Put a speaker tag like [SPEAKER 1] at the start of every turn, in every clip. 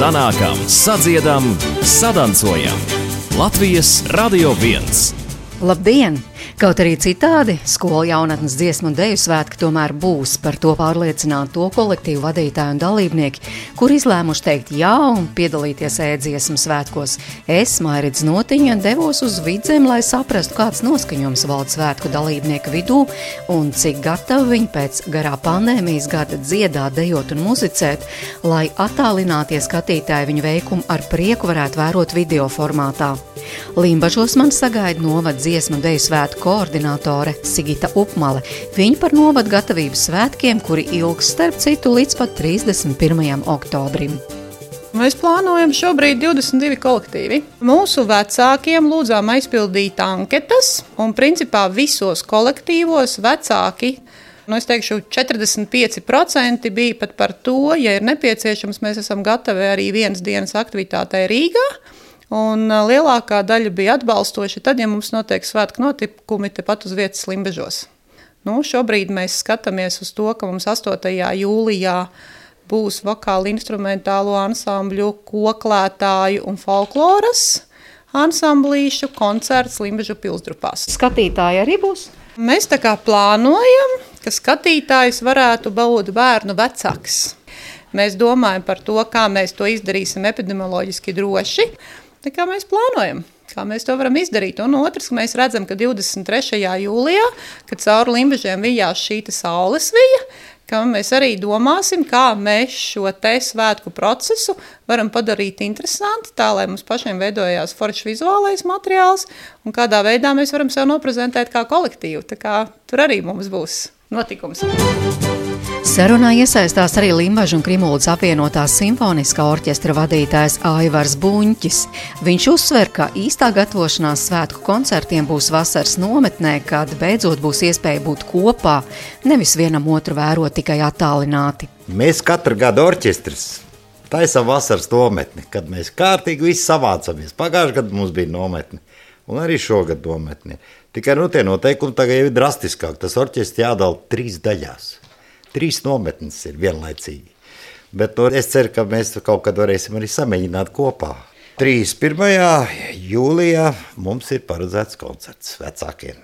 [SPEAKER 1] sanākam, sadziedam, sadancojam. Latvijas Radio 1!
[SPEAKER 2] Labdien! Kaut arī citādi skolu jaunatnes dziesmu un deju svētki tomēr būs. Par to pārliecināt to kolektīvu vadītāju un dalībnieki, kur izlēmuši teikt jā un piedalīties ēdziesmu svētkos. Es, Mairits Notiņa, devos uz vidzem, lai saprastu, kāds noskaņojums valda svētku dalībnieku vidū un cik gatavi viņi pēc garā pandēmijas gada dziedāt, dejot un muzicēt, lai attālinātie skatītāji viņu veikumu ar prieku varētu vērot video formātā. Limbažos man sagaida novada dziesmu deju svētku koordinātore Sigita Upmale. Viņa par novadu gatavības svētkiem, kuri ilgs starp citu līdz pat 31. oktobrim.
[SPEAKER 3] Mēs plānojam šobrīd 22 kolektīvi. Mūsu vecākiem lūdzām aizpildīt anketas, un principā visos kolektīvos vecāki nu, es teikšu, 45% bija pat par to, ja ir nepieciešams, mēs esam gatavi arī vienas dienas aktivitātei Rīgā. Un lielākā daļa bija atbalstoša tad, ja mums notiek svētku notikumi tepat uz vietas Limbežos. Nu, šobrīd mēs skatāmies uz to, ka mums 8. jūlijā būs vokāli instrumentālo ansambļu, koklētāju un folkloras ansamblīšu koncerts Limbežu pilsdrupās.
[SPEAKER 2] Skatītāji arī būs?
[SPEAKER 3] Mēs tā kā plānojam, ka skatītājs varētu būt bērnu vecāks. Mēs domājam par to, kā mēs to izdarīsim epidemioloģiski droši. Tā kā mēs plānojam, kā mēs to varam izdarīt. Un otrs, mēs redzam, ka 23. jūlijā, kad cauri limbažiem vijās šī saules vija, ka mēs arī domāsim, kā mēs šo te svētku procesu varam padarīt interesantu, tā lai mums pašiem veidojās foršs vizuālais materiāls un kādā veidā mēs varam sev noprezentēt kā kolektīvu. Tā kā tur arī mums būs notikums.
[SPEAKER 2] Sarunā iesaistās arī Limbaģa un Krimūdas apvienotās simfoniskā orķestra vadītājs Aivars Buņķis. Viņš uzsver, ka īstā gatavošanās svētku koncertiem būs vasaras nometnē, kad beidzot būs iespēja būt kopā, nevis vienam otru vērot tikai attālināti.
[SPEAKER 4] Mēs katru gadu orķestris taisām vasaras nometni, kad mēs kārtīgi visi savācamies. Pagājušajā gadā mums bija nometne, un arī šogad nometne. Tikai nu, tie noteikumi tagad ir drastiskāk. Tas orķestris jādala trīs daļās. Trīs nometnes ir vienlaicīgi. Bet no, es ceru, ka mēs kaut kad varēsim arī samēģināt kopā. 31. jūlijā mums ir paredzēts koncerts vecākiem.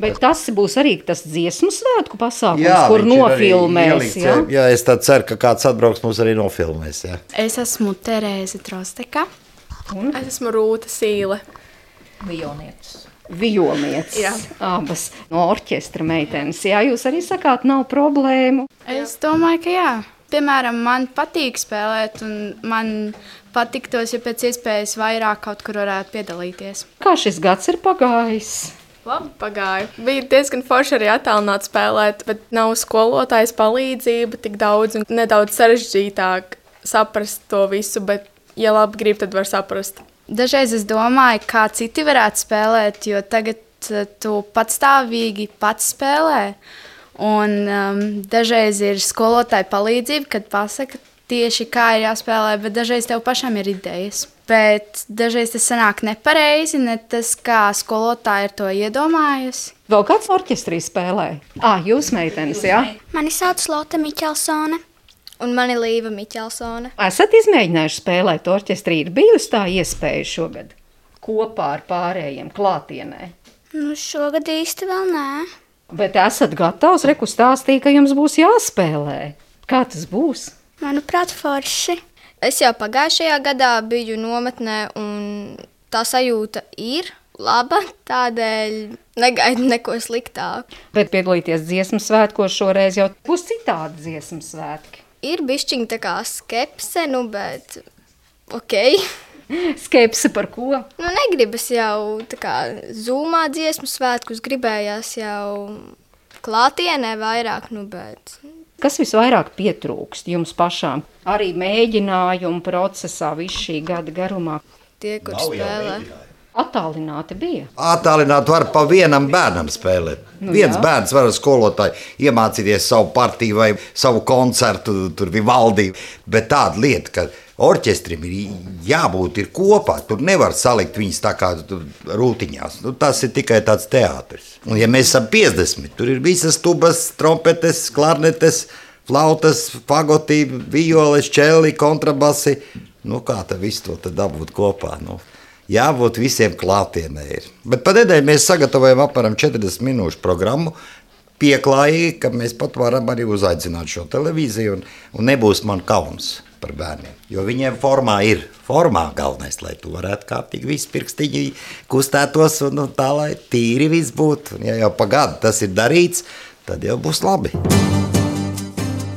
[SPEAKER 2] Bet tas būs arī tas dziesmu svētku pasākums, jā, kur nofilmēs. Jā?
[SPEAKER 4] jā, es ceru, ka kāds atbrauks mums arī nofilmēs. Jā.
[SPEAKER 5] Es esmu Terēze Trosteka. Un? Es esmu Rūta Sīle.
[SPEAKER 2] Vijonietis. Vijomietis. Abas no orķestra meitenes. Jā, jūs arī sakāt, nav problēmu.
[SPEAKER 5] Es domāju, ka jā. Piemēram, man patīk spēlēt, un man patiktos, ja pēc iespējas vairāk kaut kur varētu piedalīties.
[SPEAKER 2] Kā šis gads ir pagājis?
[SPEAKER 5] Labi, pagāja. Bija diezgan forši arī attēlot spēlēt, bet nav skolotājas palīdzība tik daudz un nedaudz sarežģītāk saprast to visu, bet, ja labi grib, tad var saprast.
[SPEAKER 6] Dažreiz es domāju, kā citi varētu spēlēt, jo tagad uh, tu patstāvīgi pats spēlē. Un um, dažreiz ir skolotāja palīdzība, kad pasaka tieši kā ir jāspēlē, bet dažreiz tev pašam ir idejas. Bet dažreiz tas sanāk nepareizi, ne tas, kā skolotāja ir to iedomājusi.
[SPEAKER 2] Vēl kāds orķestrī spēlē? Ah, jūs meitenes, jā?
[SPEAKER 7] Mani sauc Lotte Miķelsone. Un mani Līva Miķelsone.
[SPEAKER 2] Esat izmēģinājuši spēlēt orķestrī, ir bijusi tā iespēja šogad kopā ar pārējiem klātienē?
[SPEAKER 7] Nu, šogad īsti vēl nē.
[SPEAKER 2] Bet esat gatavs rekustāstīt, ka jums būs jāspēlē. Kā tas būs?
[SPEAKER 7] Manuprāt, forši.
[SPEAKER 8] Es jau pagājušajā gadā biju nometnē, un tā sajūta ir laba. Tādēļ negaidu neko sliktāku.
[SPEAKER 2] Bet piedalīties dziesmu svētkos šoreiz jau būs citādi dziesmu svētki
[SPEAKER 8] ir bišķiņa tā kā skepse, nu, bet ok.
[SPEAKER 2] Skepse par ko?
[SPEAKER 8] Nu, negribas jau tā kā zūmā dziesmu svētkus, gribējās jau klātienē vairāk, nu, bet...
[SPEAKER 2] Kas visvairāk pietrūkst jums pašām? Arī mēģinājumu procesā visu šī gada garumā.
[SPEAKER 8] Tie, kur spēlē. Mēģinājumu.
[SPEAKER 2] Attālināti bija.
[SPEAKER 4] Attālināti var pa vienam bērnam spēlēt. Nu, Viens jā. bērns var ar skolotāju iemācīties savu partiju vai savu koncertu, tur bija valdība. Bet tāda lieta, ka orķestrim ir jābūt ir kopā, tur nevar salikt viņus tā kā rūtiņās. Nu, tas ir tikai tāds teātris. Un ja mēs esam 50, tur ir visas tubas, trompetes, klarnetes, flautas, fagotī, violes, čeli, kontrabasi. Nu, kā tad visu to dabūt kopā? Nu, jābūt visiem klātienē. Ir. Bet pa nedēļu mēs sagatavojam apmēram 40 minūšu programmu. Pieklājīgi, ka mēs pat varam arī uzaicināt šo televīziju, un, un nebūs man kauns par bērniem. Jo viņiem formā ir formā galvenais, lai tu varētu kārtīgi visi pirkstiņi kustētos un, un tā, lai tīri viss būtu. Ja jau pagādu tas ir darīts, tad jau būs labi.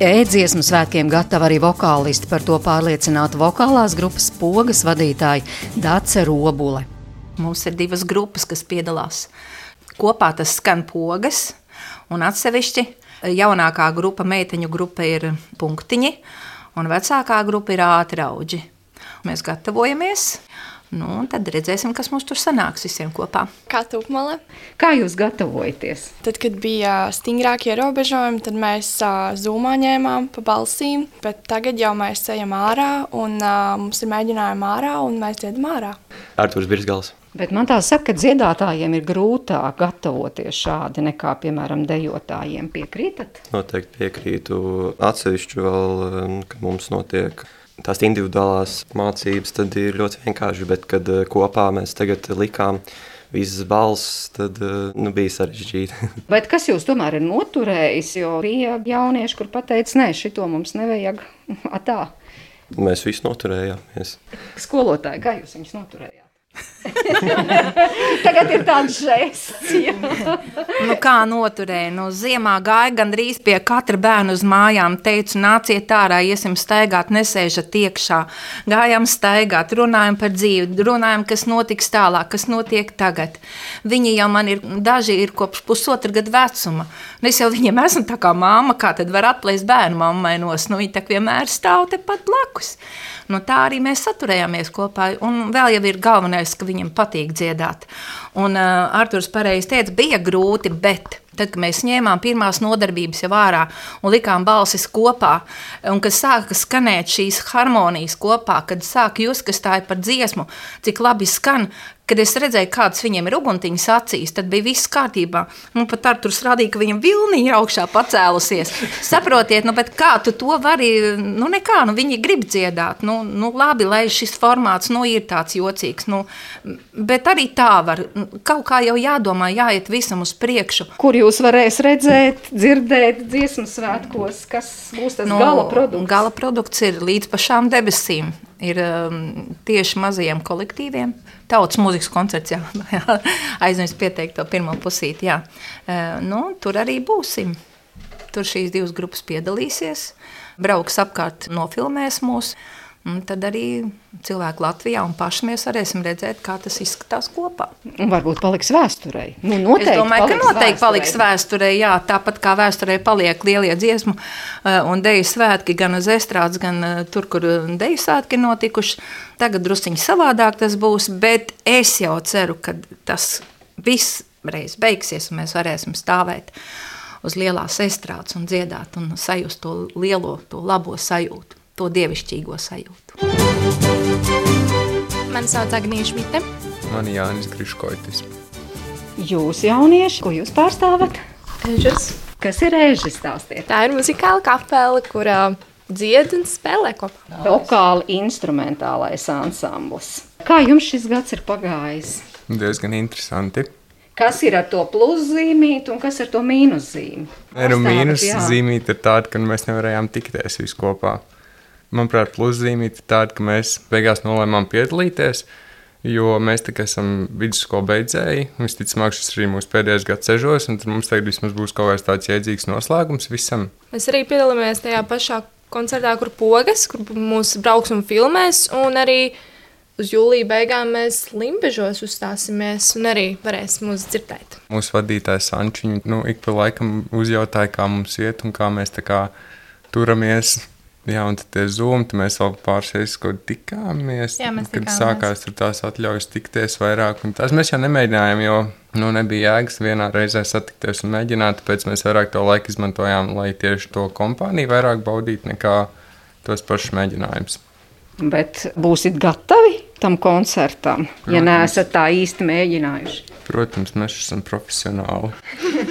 [SPEAKER 2] E-dziesmu svētkiem gatava arī vokālisti, par to pārliecināta vokālās grupas pogas vadītāja Dace Robule.
[SPEAKER 9] Mums ir divas grupas, kas piedalās. Kopā tas skan pogas, un atsevišķi jaunākā grupa, meiteņu grupa ir punktiņi, un vecākā grupa ir ātrauģi. Mēs gatavojamies. Nu, tad redzēsim, kas mums tur sanāks visiem kopā.
[SPEAKER 5] Kā tūkmale?
[SPEAKER 2] Kā jūs gatavojaties?
[SPEAKER 5] Tad, kad bija stingrākie ierobežojumi, tad mēs uh, zūmā ņēmām pa balsīm, bet tagad jau mēs ejam ārā un uh, mums ir mēģinājumi ārā un mēs dziedam ārā.
[SPEAKER 10] Artūrs Birsgals.
[SPEAKER 2] Bet man tā saka, ka dziedātājiem ir grūtāk gatavoties šādi nekā, piemēram, dejotājiem. Piekrītat?
[SPEAKER 10] Noteikti piekrītu. Atsevišķi vēl, kad mums notiek tās individuālās mācības, tad ir ļoti vienkārši. Bet, kad kopā mēs tagad likām visas balss, tad nu, bija sarežģīti.
[SPEAKER 2] Bet kas jūs tomēr ir noturējis? Jo bija jaunieši, kur pateica, nē, šito mums nevajag. Tā.
[SPEAKER 10] Mēs visi noturējāmies.
[SPEAKER 2] Skolotāji, kā jūs viņus noturējāt? Tagad ir tāds žests.
[SPEAKER 9] nu, kā noturēja? Nu, ziemā gāja gandrīz pie katra bērna uz mājām. Teicu, nāciet ārā, iesim staigāt, nesēžat iekšā. Gājām staigāt, runājam par dzīvi, runājam, kas notiks tālāk, kas notiek tagad. Viņi jau man ir, daži ir kopš pusotra gada vecuma. Nu, es jau viņiem esmu tā kā māma, kā tad var atplēst bērnu mammai nos. Nu, viņi tak vienmēr stāv tepat blakus. Nu, tā arī mēs saturējāmies kopā. Un vēl jau ir galvenais, ka viņam patīk dziedāt. Un uh, Arthurs pareizi teica, bija grūti, bet Tad, kad mēs ņēmām pirmās nodarbības jau ārā un likām balsis kopā, un kad sāka skanēt šīs harmonijas kopā, kad sāka just, kas tā ir par dziesmu, cik labi skan, kad es redzēju, kādas viņiem ir uguntiņas acīs, tad bija viss kārtībā. Nu, pat ar tur rādīja, ka viņam vilniņa ir augšā pacēlusies. Saprotiet, nu, kā tu to vari, nu, nekā, nu, viņi grib dziedāt. Nu, nu, labi, lai šis formāts, nu, ir tāds jocīgs, nu, bet arī tā var. Kaut kā jau jādomā, jāiet visam uz priekšu.
[SPEAKER 2] Kur jūs varēs redzēt, dzirdēt dziesmu svētkos, kas būs tas nu, gala produkts?
[SPEAKER 9] Gala produkts ir līdz pašām debesīm ir um, tieši mazajiem kolektīviem. Tautas mūzikas koncerts, jā, jā aizmirst pieteikt to pirmo pusīti. Jā. Uh, nu, tur arī būsim. Tur šīs divas grupas piedalīsies, brauks apkārt, nofilmēs mūsu. Un tad arī cilvēki Latvijā un paši mēs varēsim redzēt, kā tas izskatās kopā.
[SPEAKER 2] Un varbūt paliks vēsturē. Nu, noteikti
[SPEAKER 9] es domāju,
[SPEAKER 2] ka
[SPEAKER 9] noteikti
[SPEAKER 2] vēsturei.
[SPEAKER 9] paliks vēsturē. Jā, tāpat kā vēsturē paliek lielie dziesmu eh, un deju svētki gan uz estrādes, gan eh, tur, kur deju svētki notikuši. Tagad drusciņi savādāk tas būs, bet es jau ceru, ka tas viss reiz beigsies un mēs varēsim stāvēt uz lielās estrādes un dziedāt un sajust to lielo, to labo sajūtu to dievišķīgo sajūtu.
[SPEAKER 5] Mani sauc Agnija Šmita.
[SPEAKER 11] Mani Jānis Griškoitis.
[SPEAKER 2] Jūs jaunieši, ko jūs pārstāvat?
[SPEAKER 5] Ežas.
[SPEAKER 2] Kas ir režis stāstiet?
[SPEAKER 5] Tā ir muzikāla kapela, kurā dzied un spēlē kopā.
[SPEAKER 2] Vokāli instrumentālais ansamblis. Kā jums šis gads ir pagājis?
[SPEAKER 11] Diezgan interesanti.
[SPEAKER 2] Kas ir ar to pluszīmīti un kas ar to mīnuszīmi?
[SPEAKER 11] Nu, mīnuszīmīte ir tāda, ka mēs nevarējām tikties visi kopā. Manuprāt, pluszīmīte tāda, ka mēs beigās nolēmām piedalīties. Jo mēs kā esam vidusskolas beidzēji, visticamāk, šis arī mūsu pēdējais gads sežos, un mums tagad vismaz būs kaut kāds tāds jēdzīgs noslēgums visam.
[SPEAKER 5] Mēs arī piedalāmies tajā pašā koncertā, kur pogas, kur mūsu brauks un filmēs, un arī uz jūlija beigām mēs Limbežos uzstāsimies un arī varēsim mūs dzirdēt.
[SPEAKER 11] Mūsu vadītājs Sančiņš nu, ik pa laikam uzjautāja, kā mums iet un kā mēs tā kā turamies Jā, un tad tie zūmi, mēs vēl pāris reizes kaut kā tikāmies.
[SPEAKER 5] Jā, mēs
[SPEAKER 11] kad
[SPEAKER 5] tikāmies.
[SPEAKER 11] sākās tur tās atļaujas tikties vairāk. Tas mēs jau nemēģinājām, jo nu, nebija jēgas vienā reizē satikties un mēģināt. Tāpēc mēs vairāk to laiku izmantojām, lai tieši to kompāniju vairāk baudītu nekā tos pašus mēģinājumus.
[SPEAKER 2] Bet būsiet gatavi tam koncertam, ja
[SPEAKER 11] Protams.
[SPEAKER 2] neesat tā īsti mēģinājuši?
[SPEAKER 11] Protams, mēs esam profesionāli.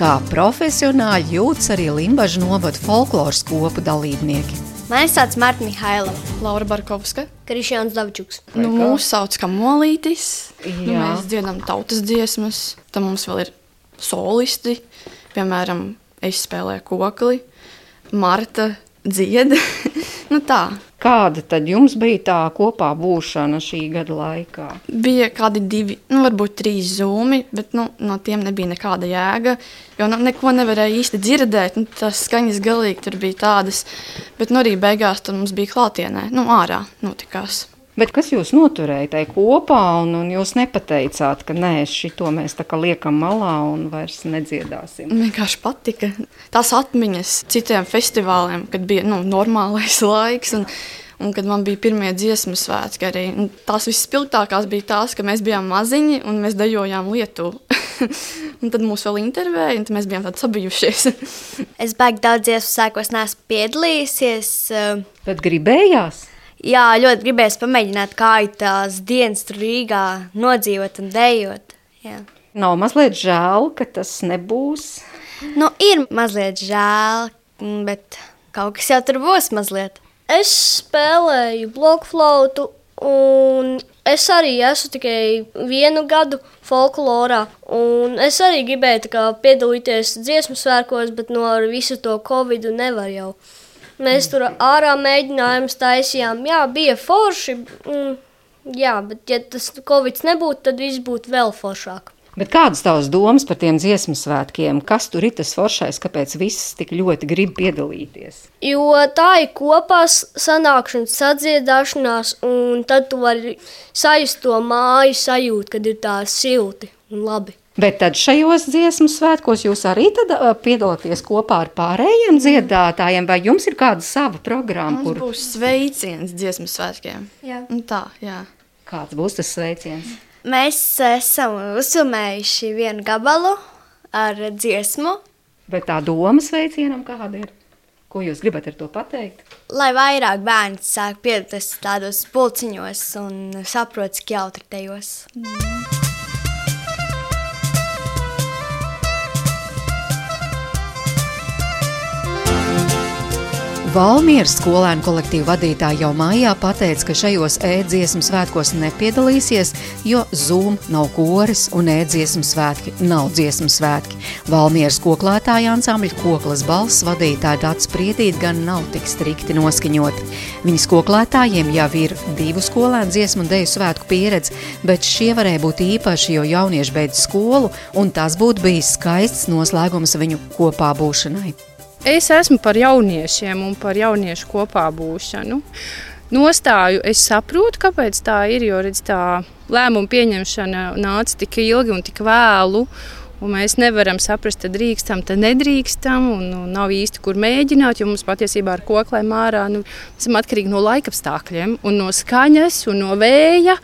[SPEAKER 2] Kā profesionāļi jūtas arī Limbaģa novada folkloras kopu dalībnieki.
[SPEAKER 7] Mani sauc Marta Mihailova.
[SPEAKER 12] Laura Barkovska.
[SPEAKER 7] Krišjāns Davčuks.
[SPEAKER 12] Nu, mūs sauc kā molītis. Nu, mēs dziedam tautas dziesmas. Tad mums vēl ir solisti. Piemēram, es spēlēju kokli, Marta dzied. nu, tā.
[SPEAKER 2] Kāda tad jums bija tā kopā būšana šī gada laikā?
[SPEAKER 12] Bija kādi divi, nu, varbūt trīs zūmi, bet nu, no tiem nebija nekāda jēga. Jo nu, neko nevarēja īsti dzirdēt. Nu, tās skaņas galīgi tur bija tādas. Bet nu, arī beigās tur mums bija klātienē, nu, ārā notikās.
[SPEAKER 2] Bet kas jūs noturēja tajā kopā, un, un jūs nepateicāt, ka nē, šito mēs tā kā liekam malā un vairs nedziedāsim?
[SPEAKER 12] Man vienkārši patika tās atmiņas citiem festivāliem, kad bija nu, normālais laiks. Un, un kad man bija pirmie dziesmu svētki, arī Un tās visspilgtākās bija tās, ka mēs bijām maziņi un mēs dejojām Lietuvu. un tad mūs vēl intervēja, un tad mēs bijām tādi sabijušies.
[SPEAKER 7] Es baigi daudz dziesmu sēkos, neesmu piedalījusies. eh,
[SPEAKER 2] Bet gribējās?
[SPEAKER 7] Jā, ļoti gribēju pamēģināt, kā ir tās dienas tur Rīgā nodzīvot un dejot. Jā.
[SPEAKER 2] Nav mazliet žēl, ka tas nebūs.
[SPEAKER 7] Nu, ir mazliet žēl, bet kaut kas jau tur būs mazliet.
[SPEAKER 13] Es spēlēju bloku flautu, un es arī esmu tikai vienu gadu folklorā. un Es arī gribēju tā kā, piedalīties dziesmu svētkos, bet no ar visu to covid nevar jau. Mēs tur ārā mēģinājām, taisījām, jā, bija forši. Un, jā, bet ja tas covid nebūtu, tad viss būtu vēl foršāk.
[SPEAKER 2] Bet kādas tavas domas par tiem dziesmu svētkiem? Kas tur ir tas foršais, kāpēc viss tik ļoti grib piedalīties?
[SPEAKER 13] Jo tā ir kopā sanākšana, sadziedāšanās, un tad tu vari sajust to māju sajūtu, kad ir tā silti un labi.
[SPEAKER 2] Bet tad šajos dziesmu svētkos jūs arī piedalāties kopā ar pārējiem dziedātājiem, vai jums ir kāda sava programma?
[SPEAKER 12] Mums būs sveiciens dziesmu svētkiem.
[SPEAKER 7] Jā.
[SPEAKER 12] Tā, jā.
[SPEAKER 2] Kāds būs tas sveiciens?
[SPEAKER 7] Mēs esam uzfilmējuši vienu gabalu ar dziesmu,
[SPEAKER 2] Bet tā doma sveicienam kāda ir? Ko jūs gribat ar to pateikt?
[SPEAKER 7] lai vairāk bērni sāk piedalīties tādos pulciņos un saprot, cik jautri tajos.
[SPEAKER 2] Valmieras skolēnu kolektīva vadītāja jau mājā pateica, ka šajos ēdziesmu svētkos nepiedalīsies, jo Zoom nav koris un ēdziesmu svētki nav dziesmu svētki. Valmieras koklētāja ansambļa koklas balss vadītāja Dats Priedīt gan nav tik strikti noskaņoti. Viņas koklētājiem jau ir divu skolēnu dziesmu un deju svētku pieredze, bet šie varēja būt īpaši, jo jaunieši beidz skolu, un tas būtu bijis skaists noslēgums viņu kopā būšanai.
[SPEAKER 14] Es esmu par jauniešiem un par jauniešu kopā būšanu. Nostāju es saprotu, kāpēc tā ir, jo redz, tā lēmuma pieņemšana nāca tik ilgi un tik vēlu. Un mēs nevaram saprast, tad drīkstam, tad nedrīkstam. Un, un nav īsti, kur mēģināt, jo mums patiesībā ar koklēm ārā nu, esam atkarīgi no laikapstākļiem, un no skaņas, no vēja,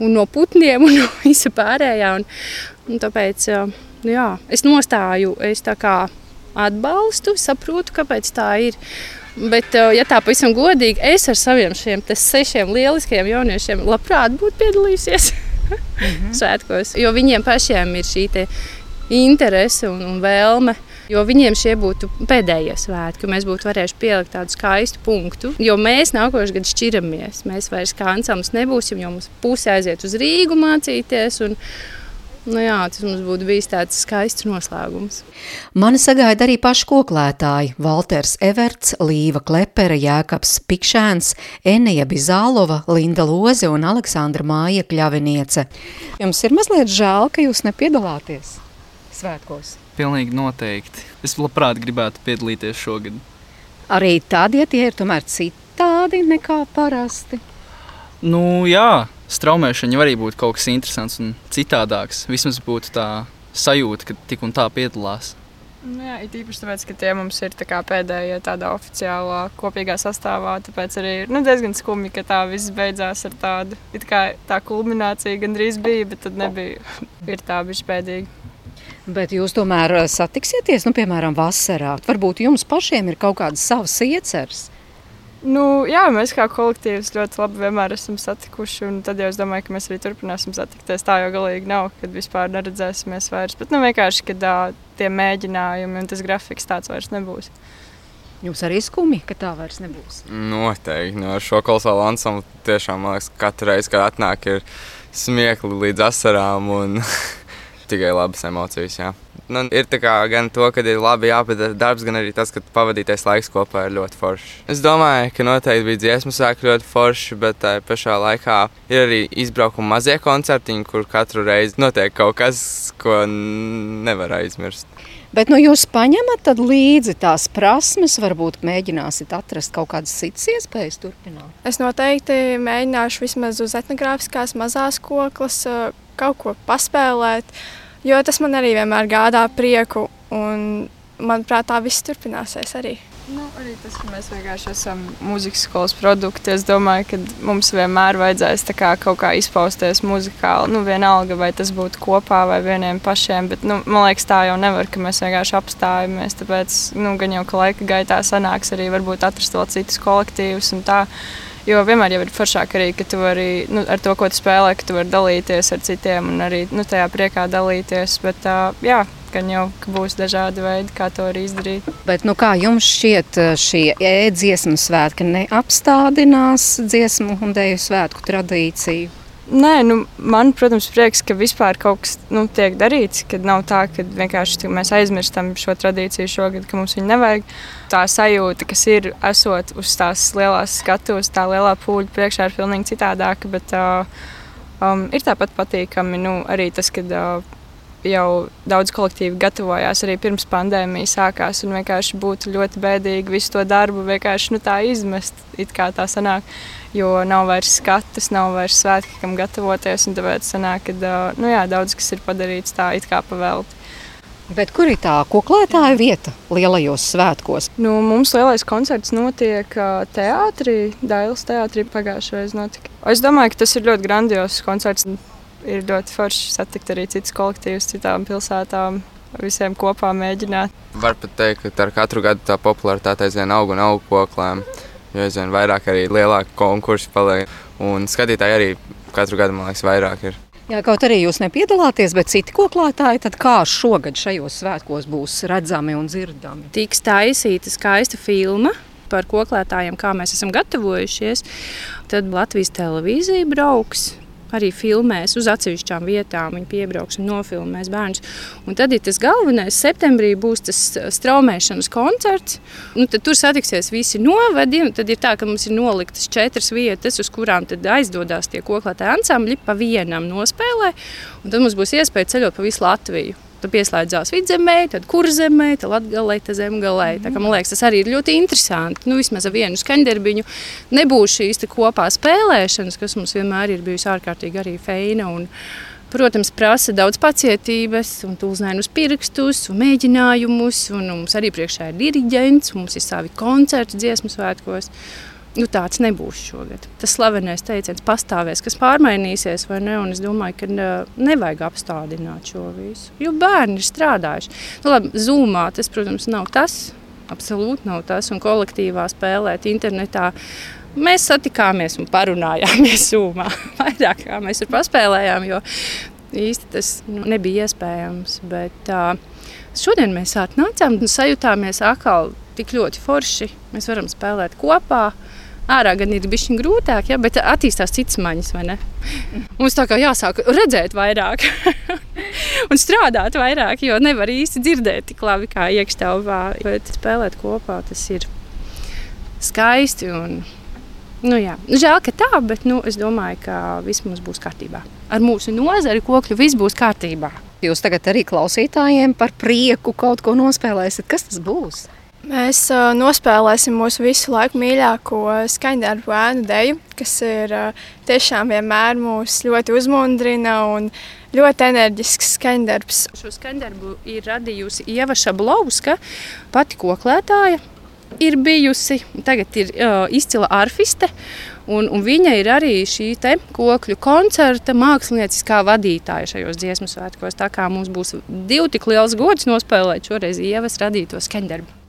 [SPEAKER 14] no putniem un no visa pārējā. Un, un tāpēc nu jā, es nostāju, es tā kā atbalstu, saprotu, kāpēc tā ir. Bet, eh, ja tā pavisam godīgi, es ar saviem šiem sešiem lieliskajiem jauniešiem labprāt būtu piedalījusies svētkos, jo viņiem pašiem ir šī te interese un, un vēlme. Jo viņiem šie būtu pēdējie svētki, mēs būtu varējuši pielikt tādu skaistu punktu. Jo mēs nākošais gads šķiramies. Mēs vairs kā ansamblis nebūsim, jo mums puse aiziet uz Rīgu mācīties. Un, Nu jā, tas mums būtu bijis tāds skaists noslēgums.
[SPEAKER 2] Mani sagaida arī paši koklētāji - Valters Everts, Līva Klepere, Jēkabs Pikšēns, Enija Bizālova, Linda Loze un Aleksandra Māja Kļaviniece. Jums ir mazliet žēl, ka jūs nepiedalāties svētkos.
[SPEAKER 15] Pilnīgi noteikti. Es labprāt gribētu piedalīties šogad.
[SPEAKER 2] Arī tad, ja tie ir tomēr citādi nekā parasti.
[SPEAKER 15] Nu, jā, straumēšana jau arī būtu kaut kas interesants un citādāks. Vismaz būtu tā sajūta, ka tik un tā piedalās.
[SPEAKER 16] Nu Jā, it īpaši tāpēc, ka tie mums ir tā pēdējie tādā oficiālā kopīgā sastāvā. Tāpēc arī ir nu, diezgan skumji, ka tā viss beidzās ar tādu it kā tā kulminācija gandrīz bija, bet tad nebija. Ir tā bišķi pēdīgi.
[SPEAKER 2] Bet jūs tomēr eh, satiksieties, nu, piemēram, vasarā. Varbūt jums pašiem ir kaut kādas savas ieceres.
[SPEAKER 16] Nu, jā, mēs kā kolektīvs ļoti labi vienmēr esam satikuši. un Tad jau es domāju, ka mēs arī turpināsim satikties. Tā jau galīgi nav, kad vispār neredzēsimies vairs. Bet nu, vienkārši, kad tā, tie mēģinājumi un tas grafiks tāds vairs nebūs.
[SPEAKER 2] Jums arī skumji, ka tā vairs nebūs.
[SPEAKER 17] Noteikti. No ar šo kolosālu ansamblu tiešām man liekas, ka katru reizi, kad atnāk, ir smiekli līdz asarām un tikai labas emocijas. Jā. Nu, ir gan to, ka ir labi jāpadara darbs, gan arī tas, ka pavadītais laiks kopā ir ļoti foršs. Es domāju, ka noteikti bija dziesmu sēkļi ļoti forši, bet tā pašā laikā ir arī izbraukuma mazie koncertiņi, kur katru reizi notiek kaut kas, ko nevar aizmirst.
[SPEAKER 2] Bet nu, jūs paņemat līdzi tās prasmes, varbūt mēģināsiet atrast kaut kādas citas iespējas turpināt.
[SPEAKER 5] Es noteikti mēģināšu vismaz uz etnogrāfiskās mazās koklas kaut ko paspēlēt, jo tas man arī vienmēr gādā prieku. Un, manuprāt, tā viss turpināsies arī.
[SPEAKER 16] Nu, arī tas, ka mēs vienkārši esam mūzikas skolas produkti. Es domāju, ka mums vienmēr vajadzēs kā kaut kā izpausties muzikāli. Nu, vienalga, vai tas būtu kopā vai vieniem pašiem. Bet, nu, man liekas, tā jau nevar, ka mēs vienkārši apstājamies. Tāpēc nu, gan jau ka laika gaitā sanāks arī varbūt atrast vēl citus kolektīvus. Jo vienmēr ir foršāk arī, ka tu vari nu, ar to, ko tu spēlē, ka tu vari dalīties ar citiem un arī nu, tajā priekā dalīties. Bet, uh, jā, gan jau būs dažādi veidi, kā to arī izdarīt.
[SPEAKER 2] Bet, nu, kā jums šķiet, šie e-dziesmu svētki neapstādinās dziesmu un dēļu svētku tradīciju?
[SPEAKER 16] Nē, nu, man, protams, prieks, ka vispār kaut kas nu, tiek darīts. Kad nav tā, ka vienkārši mēs aizmirstam šo tradīciju šogad, ka mums viņu nevajag. Tā sajūta, kas ir esot uz tās lielās skatuves, tā lielā pūļa priekšā, ir pilnīgi citādāka. Bet uh, um, ir tāpat patīkami nu, arī tas, ka. Uh, jau daudz kolektīvi gatavojās arī pirms pandēmijas sākās. Un vienkārši būtu ļoti bēdīgi visu to darbu vienkārši nu, tā izmest, it kā tā sanāk. Jo nav vairs skatus, nav vairs svētki, kam gatavoties. Tāpēc sanāk, ka nu, jā, daudz kas ir padarīts tā, it kā pavelti.
[SPEAKER 2] Bet kur ir tā koklētāja vieta lielajos svētkos?
[SPEAKER 16] Nu, mums lielais koncerts notiek teātrī, Dailas teātrī pagājušajā reizē. Es domāju, ka tas ir ļoti grandios koncerts ir ļoti forši satikt arī citus kolektīvus, citām pilsētām. Visiem kopā mēģināt.
[SPEAKER 17] Var pat teikt, ka ar katru gadu tā popularitāte aizvien aug un aug koklēm. Jo aizvien vairāk arī lielāki konkursi paliek. Un skatītāji arī katru gadu, man liekas, vairāk ir.
[SPEAKER 2] Jā, kaut arī jūs nepiedalāties, bet citi koklētāji, tad kā šogad šajos svētkos būs redzami un dzirdami?
[SPEAKER 14] Tiks taisīta skaista filma par koklētājiem, kā mēs esam gatavojušies. Tad Latvijas televīzija brauks arī filmēs uz atsevišķām vietām. Viņi piebrauks un nofilmēs bērnus. Un tad ir tas galvenais. Septembrī būs tas straumēšanas koncerts. Nu, tur satiksies visi novadi. Tad ir tā, ka mums ir noliktas četras vietas, uz kurām aizdodas tie koklētāji ansambļi pa vienam nospēlē. Un tad mums būs iespēja ceļot pa visu Latviju. Tad pieslēdzās vidzemē, tad kurzemē, tad latgalē, tad zemgalē. Tā, ka, man liekas, tas arī ir ļoti interesanti. Nu, vismaz ar vienu skaņdarbiņu nebūs šīs kopā spēlēšanas, kas mums vienmēr ir bijusi ārkārtīgi arī feina. Un, protams, prasa daudz pacietības, un tūlzinājumus pirkstus, un mēģinājumus. Un mums arī priekšā ir diriģents, mums ir savi koncerti dziesmu svētkos nu, tāds nebūs šogad. Tas slavenais teiciens pastāvēs, kas pārmainīsies, vai ne? Un es domāju, ka nevajag apstādināt šo visu. Jo bērni ir strādājuši. Nu, labi, Zoomā tas, protams, nav tas. Absolūti nav tas. Un kolektīvā spēlēt internetā. Mēs satikāmies un parunājāmies Zoomā. Vairāk kā mēs tur paspēlējām, jo īsti tas nu, nebija iespējams. Bet uh, šodien mēs atnācām un sajūtāmies atkal tik ļoti forši. Mēs varam spēlēt kopā. Uh, Ārā gan ir bijis grūtāk, ja, bet attīstās citas maņas. Mums tā kā jāsāk redzēt vairāk un strādāt vairāk, jo nevar īsti dzirdēt tik labi kā iekštelpā. Bet spēlēt kopā tas ir skaisti. Un, nu, jā. Žēl, ka tā, bet nu, es domāju, ka viss mums būs kārtībā. Ar mūsu nozari kokļu viss būs kārtībā.
[SPEAKER 2] Jūs tagad arī klausītājiem par prieku kaut ko nospēlēsiet. Kas tas būs?
[SPEAKER 5] Mēs uh, nospēlēsim mūsu visu laiku mīļāko skaņdarbu ēnu deju, kas ir uh, tiešām vienmēr mūs ļoti uzmundrina un ļoti enerģisks skaņdarbs.
[SPEAKER 14] Šo skaņdarbu ir radījusi Ieva Šablauska, pati koklētāja. Ir bijusi, tagad ir uh, izcila arfiste, un, un viņa ir arī šī kokļu koncerta mākslinieckā vadītāja šajos dziesmu svētkos. Tā kā mums būs divi tik liels gods nospēlēt šoreiz Ievas radīto skaņdarbu.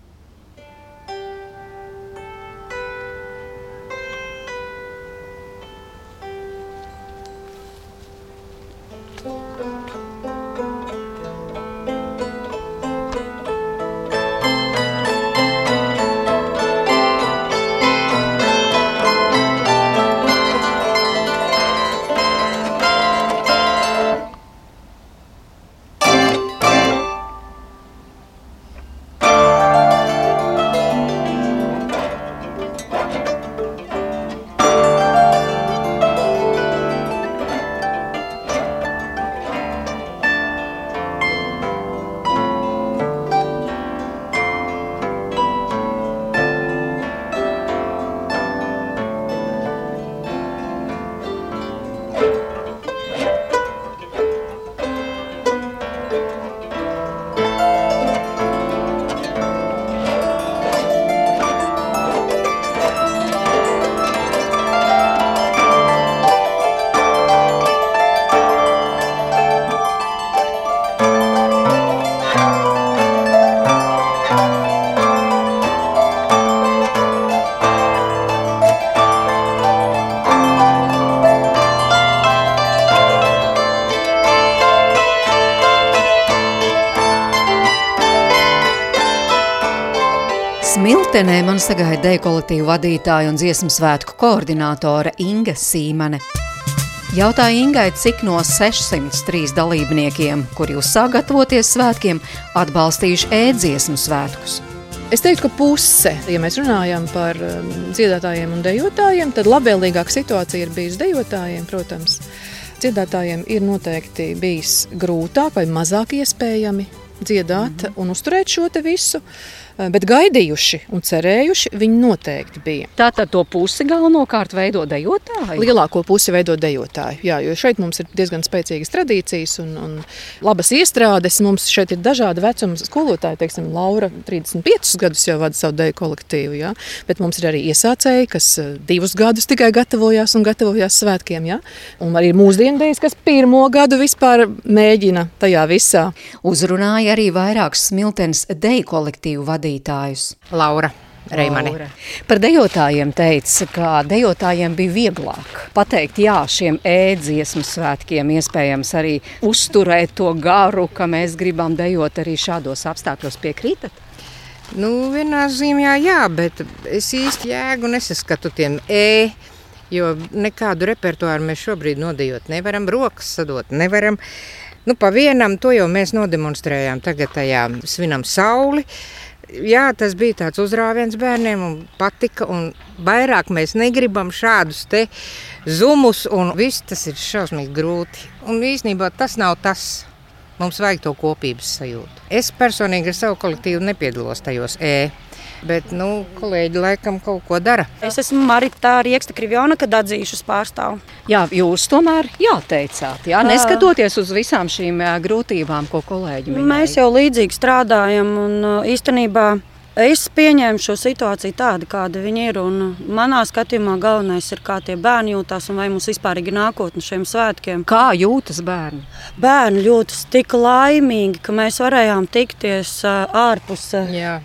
[SPEAKER 2] Smiltenē man sagaida deju kolektīvu vadītāja un dziesmu svētku koordinātore Inga Sīmane. Jautāja Ingai, cik no 603 dalībniekiem, kuri uzsāk gatavoties svētkiem, atbalstījuši ēdziesmu svētkus.
[SPEAKER 18] Es teiktu, ka puse, ja mēs runājam par um, dziedātājiem un dejotājiem, tad labvēlīgāka situācija ir bijusi dejotājiem, protams. Dziedātājiem ir noteikti bijis grūtāk vai mazāk iespējami dziedāt mm -hmm. un uzturēt šo visu. Eh, bet gaidījuši un cerējuši viņi noteikti bija.
[SPEAKER 2] Tātad to pusi galvenokārt veido dejotāji?
[SPEAKER 18] Lielāko pusi veido dejotāji, jā, jo šeit mums ir diezgan spēcīgas tradīcijas un, un labas iestrādes. Mums šeit ir dažādi vecuma skolotāji, teiksim, Laura 35 gadus jau vada savu deju kolektīvu, jā, bet mums ir arī iesācēji, kas eh, divus gadus tikai gatavojās un gatavojās svētkiem, jā, un arī mūsdienu dejas, kas pirmo gadu vispār mēģina tajā visā.
[SPEAKER 2] Uzrunāja arī vairākas smiltenes deju kolektīvu vadītāji vadītājus?
[SPEAKER 19] Laura. Reimani.
[SPEAKER 2] Laura. Par dejotājiem teica, ka dejotājiem bija vieglāk pateikt jā šiem ēdziesmu svētkiem, iespējams arī uzturēt to garu, ka mēs gribam dejot arī šādos apstākļos piekrītat?
[SPEAKER 19] Nu, vienā zīmē jā, bet es īsti jēgu nesaskatu tiem e, jo nekādu repertuāru mēs šobrīd nodejot nevaram, rokas sadot nevaram. Nu, pa vienam to jau mēs nodemonstrējām tagad tajā svinam sauli, jā, tas bija tāds uzrāviens bērniem un patika. Un vairāk mēs negribam šādus te zumus, un viss tas ir šausmīgi grūti. Un īsnībā tas nav tas. Mums vajag to kopības sajūtu. Es personīgi ar savu kolektīvu nepiedalos tajos E. Bet, nu, kolēģi laikam kaut ko dara.
[SPEAKER 20] Es esmu Marita Rieksta Krivjona, kad atzīšos pārstāvu.
[SPEAKER 2] Jā, jūs tomēr jāteicāt, jā, neskatoties uz visām šīm grūtībām, ko kolēģi minēja.
[SPEAKER 20] Mēs jau līdzīgi strādājam un īstenībā Es pieņēmu šo situāciju tādu, kāda viņa ir. Manā skatījumā galvenais ir, kā tie bērni jūtas un vai mums vispār ir nākotne šiem svētkiem.
[SPEAKER 2] Kā jūtas bērni?
[SPEAKER 20] Bērni jūtas tik laimīgi, ka mēs varējām tikties ārpus. Jā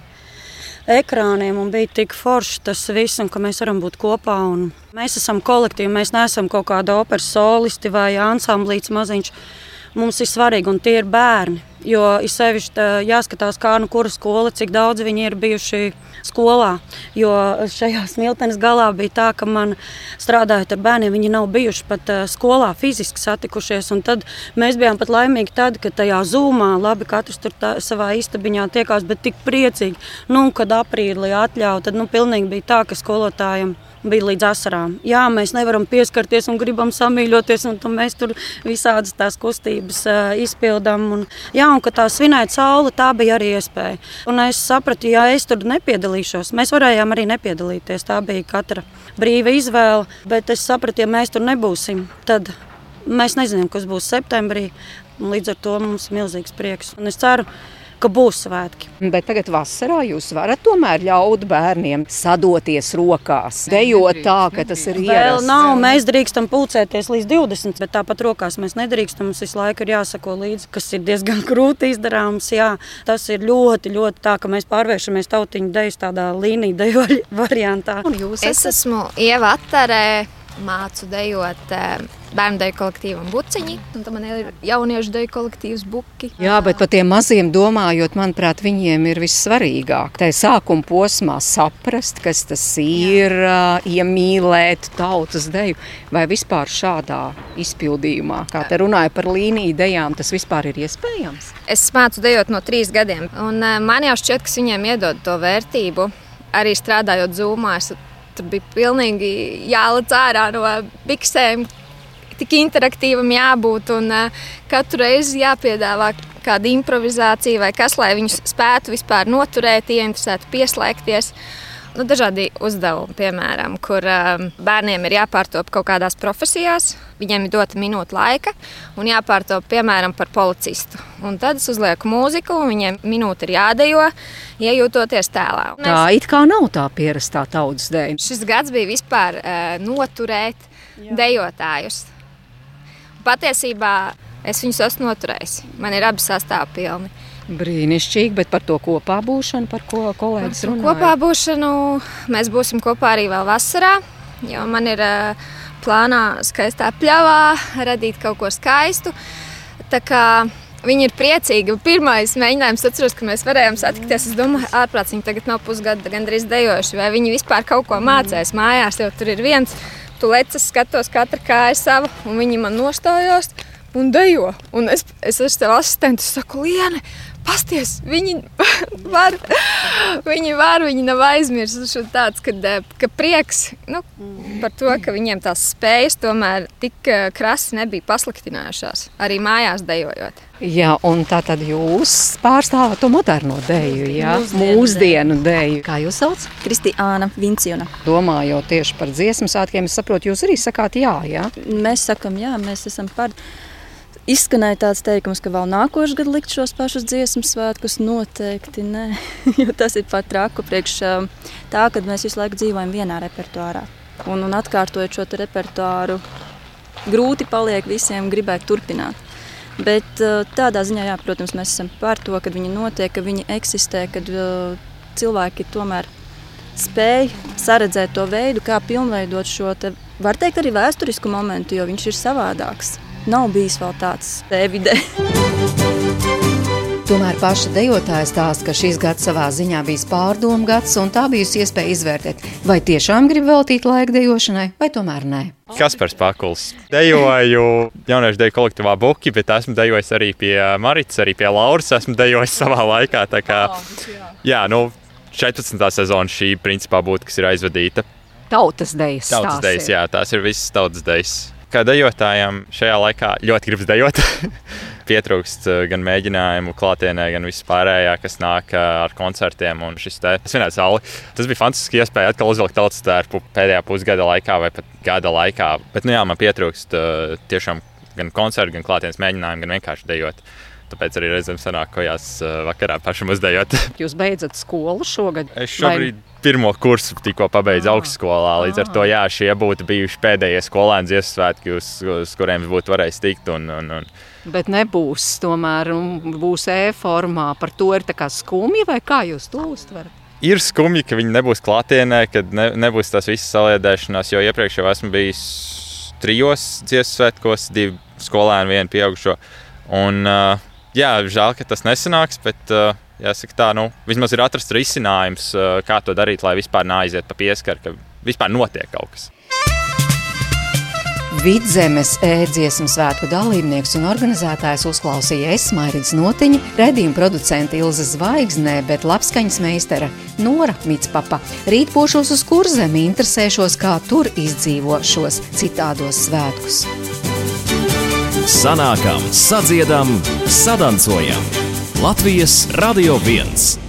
[SPEAKER 20] ekrāniem un bija tik forši tas viss, un ka mēs varam būt kopā. Mēs esam kolektīvi, mēs neesam kaut kāda operas solisti vai ansamblīts maziņš. Mums ir svarīgi, un tie ir bērni. Jo ir sevišķi jāskatās, kā nu kura skola, cik daudz viņi ir bijuši skolā. Jo šajā smiltenes galā bija tā, ka man strādājot ar bērniem, viņi nav bijuši pat skolā fiziski satikušies. Tad mēs bijām pat laimīgi tad, kad tajā zūmā, labi, katrs tur tā, savā istabiņā tiekās, bet tik priecīgi, nu, kad aprīlī atļauj, tad nu, pilnīgi bija tā, ka skolotājiem bija līdz asarām. Jā, mēs nevaram pieskarties un gribam samīļoties, un mēs tur visādas tās kustības uh, izpildām. Un, jā, un ka tā svinēt sauli, tā bija arī iespēja. Un es sapratu, ja es tur nepiedalīšos, mēs varējām arī nepiedalīties. Tā bija katra brīva izvēle, bet es sapratu, ja mēs tur nebūsim, tad mēs nezinām, kas būs septembrī. Līdz ar to mums ir milzīgs prieks. Un es ceru, ka ka būs svētki.
[SPEAKER 2] Bet tagad vasarā jūs varat tomēr ļaut bērniem sadoties rokās, dejot tā, ka tas ir ierasts.
[SPEAKER 20] Vēl nav, mēs drīkstam pulcēties līdz 20, bet tāpat rokās mēs nedrīkstam. Mums visu laiku ir jāsako līdzi, kas ir diezgan grūti izdarāms. Jā, tas ir ļoti, ļoti tā, ka mēs pārvēršamies tautiņu dejas tādā līnija deju variantā.
[SPEAKER 21] Es esmu Ieva Attarē mācu dejot eh, bērnu deju kolektīvam Buciņi, un tam man ir jauniešu deju kolektīvs Buki.
[SPEAKER 2] Jā, bet par tiem maziem domājot, manuprāt, viņiem ir vissvarīgāk. Tā ir sākuma posmā saprast, kas tas ir, Jā. iemīlēt tautas deju, vai vispār šādā izpildījumā, kā te runāja par līniju dejām, tas vispār ir iespējams?
[SPEAKER 21] Es mācu dejot no trīs gadiem, un man jau šķiet, ka viņiem iedod to vērtību, arī strādājot zūmā. Tur bija pilnīgi jālec ārā no biksēm. Tik interaktīvam jābūt un uh, katru reizi jāpiedāvā kāda improvizācija vai kas, lai viņus spētu vispār noturēt, ieinteresēt, pieslēgties. Nu, dažādi uzdevumi, piemēram, kur um, bērniem ir jāpārtop kaut kādās profesijās, viņiem ir dota minūte laika un jāpārtop, piemēram, par policistu. Un tad es uzlieku mūziku, un viņiem minūte ir jādejo, iejūtoties tēlā.
[SPEAKER 2] Un tā it kā nav tā pierastā tautas dēļ.
[SPEAKER 21] Šis gads bija vispār uh, noturēt Jā. dejotājus. Patiesībā es viņus esmu noturējis. Man ir abi sastāvdaļas pilni.
[SPEAKER 2] Brīnišķīgi, bet par to kopā būšanu, par ko kolēģis runā?
[SPEAKER 21] Kopā būšanu mēs būsim kopā arī vēl vasarā, jo man ir uh, plānā skaistā pļavā radīt kaut ko skaistu. Tā kā Viņi ir priecīgi. Pirmais mēģinājums, atceros, ka mēs varējām satikties. Es domāju, ārprāts, viņi tagad nav pusgada gandrīz dejoši, vai viņi vispār kaut ko mācīs mājās. Jau tur ir viens, tu lecis, skatos, katra kāja sava, un viņi man nostājās un dejo. Un es, es ar savu asistentu saku, Liene, Pasties, viņi var, viņi var, viņi nav aizmirsuši tāds, ka, ka prieks nu, par to, ka viņiem tās spējas tomēr tik eh, krasi nebija pasliktinājušās, arī mājās dejojot.
[SPEAKER 2] Jā, un tā tad jūs pārstāvat to moderno dēļu, jā, Mūsdienu dēļu. Kā jūs sauc?
[SPEAKER 22] Kristiāna Vinciona.
[SPEAKER 2] Domājot tieši par dziesmu svētkiem, es saprotu, jūs arī sakāt jā, jā?
[SPEAKER 22] Mēs sakam, jā, mēs esam par. Izskanēja tāds teikums, ka vēl nākošais gads likt šos pašus dziesmu svētkus. Noteikti nē, jo tas ir pat traku priekš tā, ka mēs visu laiku dzīvojam vienā repertuārā. Un, un atkārtojot šo repertuāru, grūti paliek visiem gribēt turpināt. Bet tādā ziņā, jā, protams, mēs esam par to, ka viņi notiek, ka viņi eksistē, kad uh, cilvēki tomēr spēj saredzēt to veidu, kā pilnveidot šo, te, var teikt, arī vēsturisku momentu, jo viņš ir savādāks nav bijis vēl tāds evidē.
[SPEAKER 2] Tomēr paša dejotāja stāsta, ka šis gads savā ziņā bija pārdomu gads, un tā bijusi iespēja izvērtēt, vai tiešām grib veltīt laiku dejošanai, vai tomēr nē.
[SPEAKER 23] Kaspars Pakuls. Dejoju jauniešu deju kolektīvā Buki, bet esmu dejojis arī pie Marijas, arī pie Lauras. Esmu dejojis savā laikā. Kā, jā, nu, 14. sezona šī principā būtu, kas ir aizvadīta.
[SPEAKER 2] Tautas dejas.
[SPEAKER 23] Tautas dejas, jā, tās ir visas tautas dejas kā dejotājam šajā laikā ļoti gribas dejot. Pietrūkst eh, gan mēģinājumu klātienē, gan vispārējā, kas nāk eh, ar koncertiem un šis te svinēt sauli. Tas bija fantastiski iespēja atkal uzvilkt tautas tērpu pēdējā pusgada laikā vai pat gada laikā. Bet, nu jā, man pietrūkst eh, tiešām gan koncertu, gan klātienes mēģinājumu, gan vienkārši dejot. Tāpēc arī reizēm sanāk, ko jās vakarā pašam uzdejot.
[SPEAKER 2] Jūs beidzat skolu šogad?
[SPEAKER 23] Es šobrīd vai... pirmo kursu tikko pabeidzu ah. augstskolā. Līdz ar to jā, šie būtu bijuši pēdējie skolēni dziesmu svētki, uz, uz kuriem būtu varējis tikt. Un, un, un...
[SPEAKER 2] Bet nebūs tomēr, būs e-formā. Par to ir skumji vai kā jūs to uztverat?
[SPEAKER 23] Ir skumji, ka viņi nebūs klātienē, kad ne, nebūs tās visas saliedēšanās, jo iepriekš jau esmu bijis trijos dziesmu svētkos, divi skolēni, vienu pieaugušo. Un, uh, jā, žēl, ka tas nesanāks, bet uh, jāsaka tā, nu, vismaz ir atrasts risinājums, uh, kā to darīt, lai vispār neaiziet pa pieskaru, ka vispār notiek kaut kas.
[SPEAKER 2] Vidzemes ēdziesmu svētku dalībnieks un organizētājs uzklausīja Esmairīdas notiņa, redzījuma producenta Ilza Zvaigznē, bet labskaņas meistara Nora Mitspapa. Rīt pošos uz kurzemi, interesēšos, kā tur izdzīvo šos citādos svētkus
[SPEAKER 24] sanākam, sadziedam, sadancojam. Latvijas Radio 1.